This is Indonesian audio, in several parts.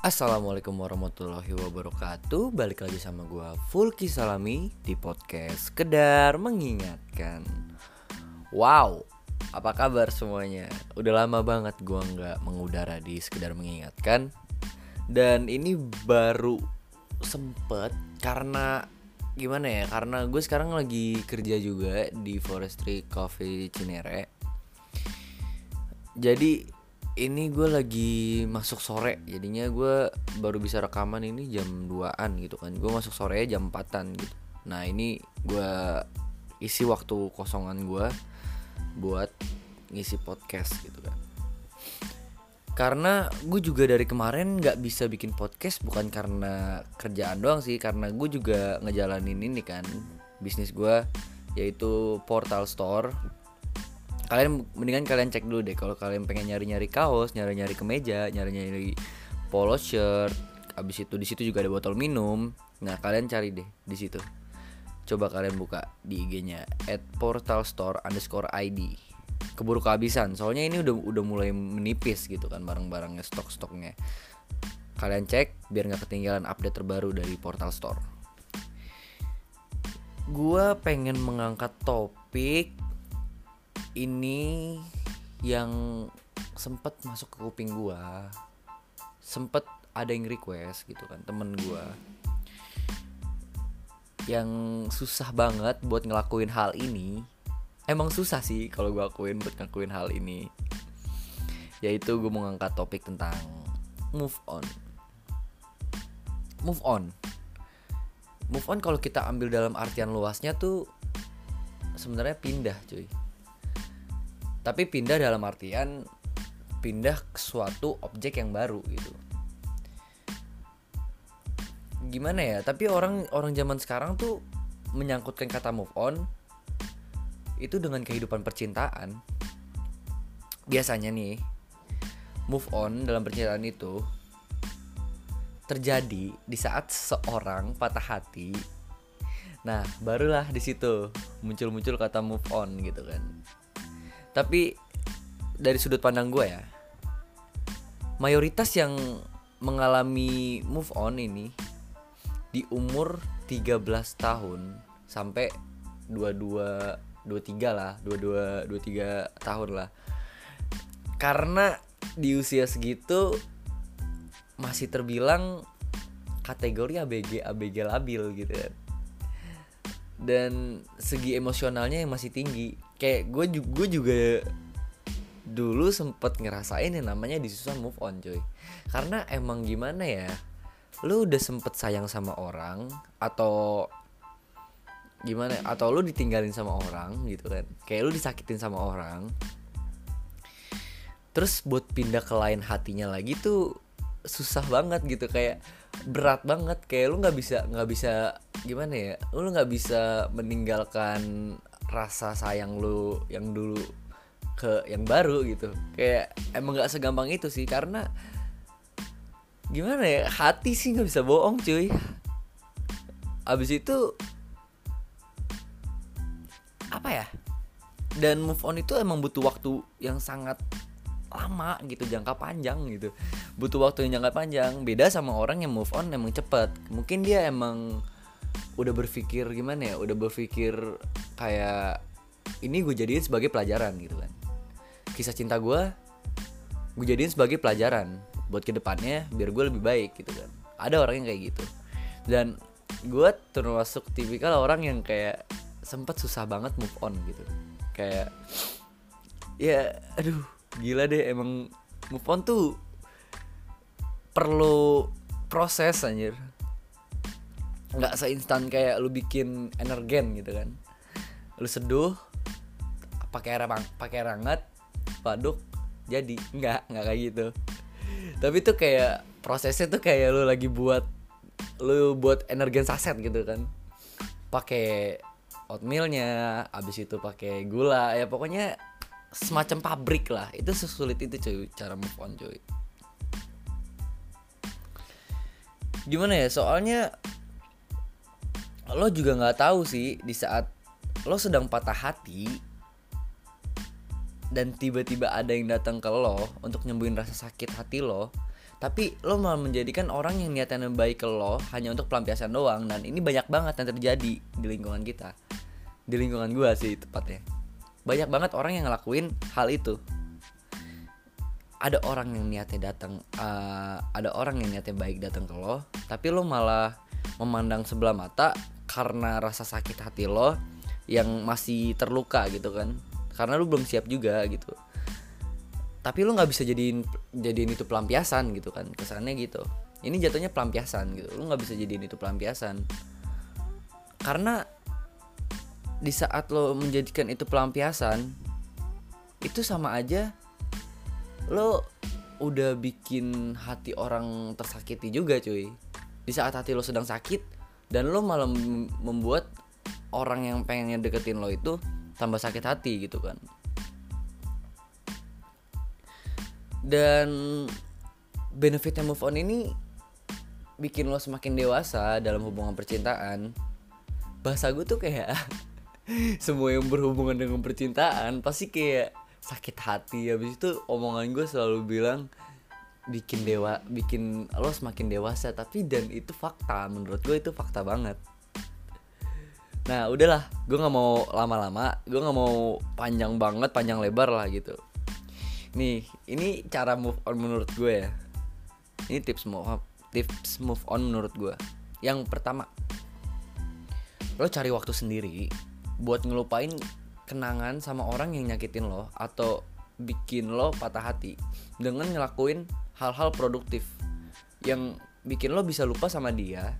Assalamualaikum warahmatullahi wabarakatuh. Balik lagi sama gue Fulki Salami Di podcast Sekedar Mengingatkan. Wow Apa kabar semuanya? Udah lama banget gue nggak mengudara di Sekedar Mengingatkan. Dan ini baru sempet Karena Gimana ya Karena gue sekarang lagi kerja juga Di Forestry Coffee Cinere. Jadi ini gue lagi masuk sore jadinya gue baru bisa rekaman ini jam 2an gitu kan. Gue masuk sore jam 4an gitu. Nah ini gue isi waktu kosongan gue buat ngisi podcast gitu kan. Karena gue juga dari kemarin nggak bisa bikin podcast bukan karena kerjaan doang sih karena gue juga ngejalanin ini kan bisnis gue yaitu portal store kalian mendingan kalian cek dulu deh kalau kalian pengen nyari-nyari kaos, nyari-nyari kemeja, nyari-nyari polo shirt, abis itu di situ juga ada botol minum. Nah kalian cari deh di situ. Coba kalian buka di IG-nya at portal store underscore ID. Keburu kehabisan, soalnya ini udah udah mulai menipis gitu kan barang-barangnya stok-stoknya. Kalian cek biar nggak ketinggalan update terbaru dari portal store. Gua pengen mengangkat topik ini yang sempet masuk ke kuping gua sempet ada yang request gitu kan temen gua. Yang susah banget buat ngelakuin hal ini emang susah sih kalau gua akuin buat ngelakuin hal ini. Yaitu gue mau ngangkat topik tentang move on. Move on. Move on kalau kita ambil dalam artian luasnya tuh sebenarnya pindah cuy tapi pindah dalam artian pindah ke suatu objek yang baru gitu. Gimana ya? Tapi orang orang zaman sekarang tuh menyangkutkan kata move on itu dengan kehidupan percintaan. Biasanya nih move on dalam percintaan itu terjadi di saat seorang patah hati. Nah barulah di situ muncul-muncul kata move on gitu kan tapi dari sudut pandang gue ya mayoritas yang mengalami move on ini di umur 13 tahun sampai 22 23 lah 22 23 tahun lah. Karena di usia segitu masih terbilang kategori ABG ABG labil gitu kan. Dan segi emosionalnya yang masih tinggi kayak gue juga gue juga dulu sempet ngerasain yang namanya disusah move on coy. Karena emang gimana ya lu udah sempet sayang sama orang atau gimana ya, atau lu ditinggalin sama orang gitu kan. Kayak lu disakitin sama orang terus buat pindah ke lain hatinya lagi tuh susah banget gitu kayak berat banget. Kayak lu nggak bisa nggak bisa gimana ya lu nggak bisa meninggalkan rasa sayang lu yang dulu ke yang baru gitu. Kayak emang nggak segampang itu sih karena gimana ya hati sih nggak bisa bohong cuy. Abis itu apa ya? Dan move on itu emang butuh waktu yang sangat lama gitu jangka panjang gitu. Butuh waktu yang jangka panjang. Beda sama orang yang move on emang cepet. Mungkin dia emang udah berpikir gimana ya udah berpikir kayak ini gue jadiin sebagai pelajaran gitu kan. Kisah cinta gue gue jadiin sebagai pelajaran buat ke depannya biar gue lebih baik gitu kan. Ada orang yang kayak gitu. Dan gue termasuk tipikal orang yang kayak sempat susah banget move on gitu. Kayak ya aduh gila deh emang move on tuh perlu proses anjir. Nggak seinstan kayak lu bikin energen gitu kan lu seduh pakai air pakai air hangat jadi. Nggak nggak kayak gitu. Tapi tuh kayak prosesnya tuh kayak lu lagi buat lu buat energen saset gitu kan. Pakai oatmealnya abis itu pakai gula ya pokoknya semacam pabrik lah. Itu sesulit itu cuy cara move on cuy. Gimana ya soalnya lo juga nggak tahu sih di saat lo sedang patah hati dan tiba-tiba ada yang datang ke lo untuk nyembuhin rasa sakit hati lo tapi lo malah menjadikan orang yang niatnya baik ke lo hanya untuk pelampiasan doang. Dan ini banyak banget yang terjadi di lingkungan kita. Di lingkungan gue sih tepatnya. Banyak banget orang yang ngelakuin hal itu. Ada orang yang niatnya datang uh, ada orang yang niatnya baik datang ke lo tapi lo malah memandang sebelah mata karena rasa sakit hati lo yang masih terluka gitu kan. Karena lo belum siap juga gitu. Tapi lu nggak bisa jadiin jadiin itu pelampiasan gitu kan. Kesannya gitu. Ini jatuhnya pelampiasan gitu. Lu nggak bisa jadiin itu pelampiasan. Karena di saat lo menjadikan itu pelampiasan itu sama aja lo udah bikin hati orang tersakiti juga cuy. Di saat hati lo sedang sakit dan lo malah membuat orang yang pengen deketin lo itu tambah sakit hati gitu kan. Dan benefitnya move on ini bikin lo semakin dewasa dalam hubungan percintaan. Bahasa gue tuh kayak semua yang berhubungan dengan percintaan pasti kayak sakit hati. Habis itu omongan gue selalu bilang bikin dewa bikin lo semakin dewasa. Tapi dan itu fakta menurut gue itu fakta banget nah udahlah. Gue nggak mau lama-lama. Gue nggak mau panjang banget panjang lebar lah gitu. Nih ini cara move on menurut gue ya. Ini tips move tips move on menurut gue yang pertama lo cari waktu sendiri buat ngelupain kenangan sama orang yang nyakitin lo atau bikin lo patah hati dengan ngelakuin hal-hal produktif yang bikin lo bisa lupa sama dia.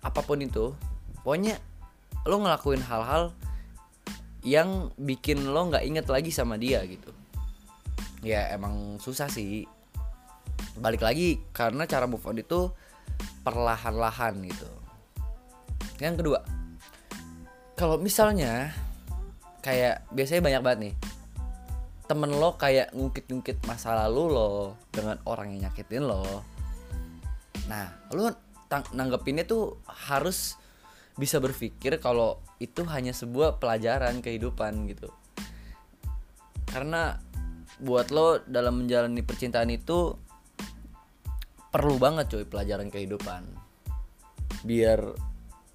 Apa pun itu pokoknya lo ngelakuin hal-hal yang bikin lo nggak inget lagi sama dia gitu. Ya emang susah sih. Balik lagi karena cara move on itu perlahan-lahan gitu. Yang kedua kalau misalnya kayak biasanya banyak banget nih temen lo kayak ngungkit-ngungkit masa lalu lo dengan orang yang nyakitin lo. Nah lo nanggepinnya tuh harus bisa berpikir kalau itu hanya sebuah pelajaran kehidupan gitu. Karena buat lo dalam menjalani percintaan itu perlu banget cuy pelajaran kehidupan. Biar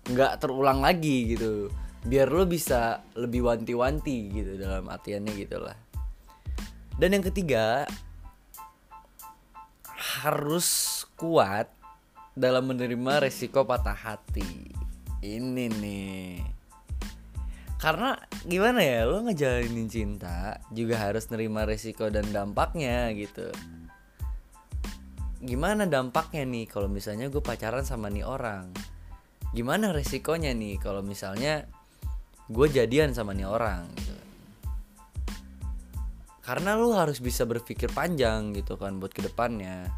nggak terulang lagi gitu. Biar lo bisa lebih wanti-wanti gitu dalam artiannya gitulah. Dan yang ketiga harus kuat dalam menerima resiko patah hati ini nih. Karena gimana ya lo ngejalanin cinta juga harus nerima resiko dan dampaknya gitu. Gimana dampaknya nih kalau misalnya gue pacaran sama nih orang? Gimana resikonya nih kalau misalnya gue jadian sama nih orang gitu? Karena lo harus bisa berpikir panjang gitu kan buat ke depannya.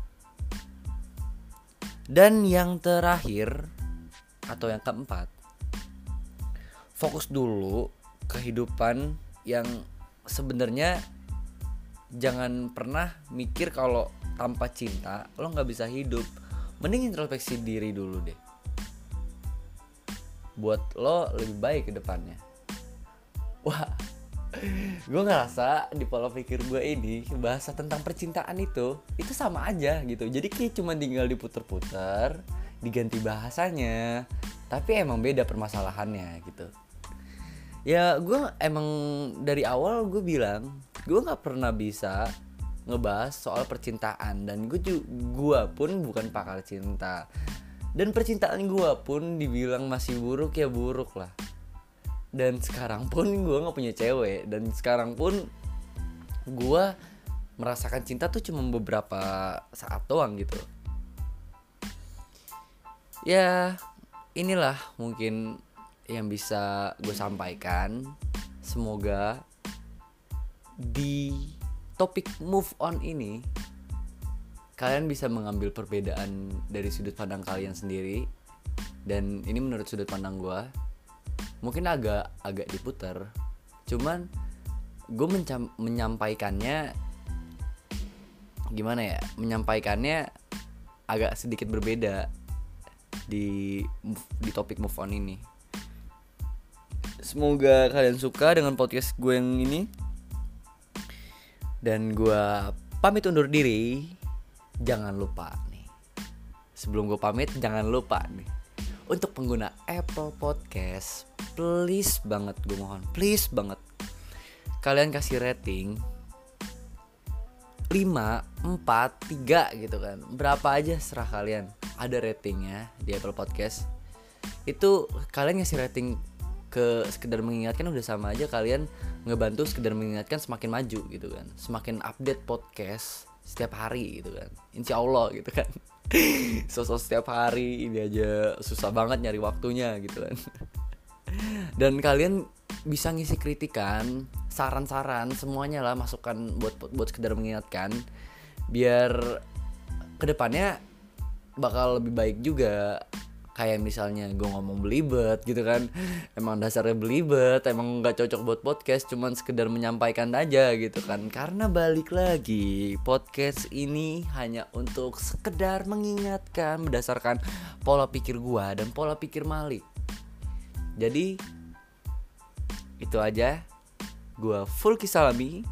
Dan yang terakhir atau yang keempat fokus dulu kehidupan yang sebenarnya jangan pernah mikir kalau tanpa cinta lo nggak bisa hidup. Mending introspeksi diri dulu deh. Buat lo lebih baik ke depannya. Wah gue ngerasa di pola pikir gue ini bahasa tentang percintaan itu itu sama aja gitu. Jadi kayak cuma tinggal diputer-puter diganti bahasanya. Tapi emang beda permasalahannya gitu. Ya gue emang dari awal gue bilang gue nggak pernah bisa ngebahas soal percintaan. Dan gue gue pun bukan pakar cinta. Dan percintaan gue pun dibilang masih buruk ya buruk lah. Dan sekarang pun gue nggak punya cewek. Dan sekarang pun gue merasakan cinta tuh cuma beberapa saat doang gitu ya inilah mungkin yang bisa gue sampaikan. Semoga di topik move on ini kalian bisa mengambil perbedaan dari sudut pandang kalian sendiri. Dan ini menurut sudut pandang gue mungkin agak agak diputar. Cuman gue menyampaikannya gimana ya? Menyampaikannya agak sedikit berbeda di di topik move on ini. Semoga kalian suka dengan podcast gue yang ini. Dan gue pamit undur diri. jangan lupa nih. Sebelum gue pamit jangan lupa nih. Untuk pengguna Apple Podcast please banget gue mohon please banget. Kalian kasih rating 5, 4, 3 gitu kan. Berapa aja serah kalian Ada ratingnya di Apple Podcast Itu kalian ngasih rating ke sekedar mengingatkan udah sama aja kalian ngebantu sekedar mengingatkan semakin maju gitu kan. Semakin update podcast setiap hari gitu kan. Insya Allah gitu kan. Sosok setiap hari ini aja susah banget nyari waktunya gitu kan. Dan kalian bisa ngisi kritikan saran-saran semuanya lah masukan buat buat sekedar mengingatkan biar ke depannya bakal lebih baik juga. Kayak misalnya gue ngomong belibet gitu kan. Emang dasarnya belibet emang nggak cocok buat podcast cuman sekedar menyampaikan aja gitu kan. Karena balik lagi podcast ini hanya untuk sekedar mengingatkan berdasarkan pola pikir gue dan pola pikir Malik. Jadi itu aja. Gua full kisalami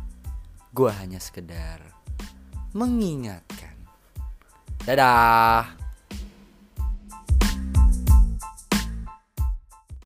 Gua hanya sekedar mengingatkan Dadah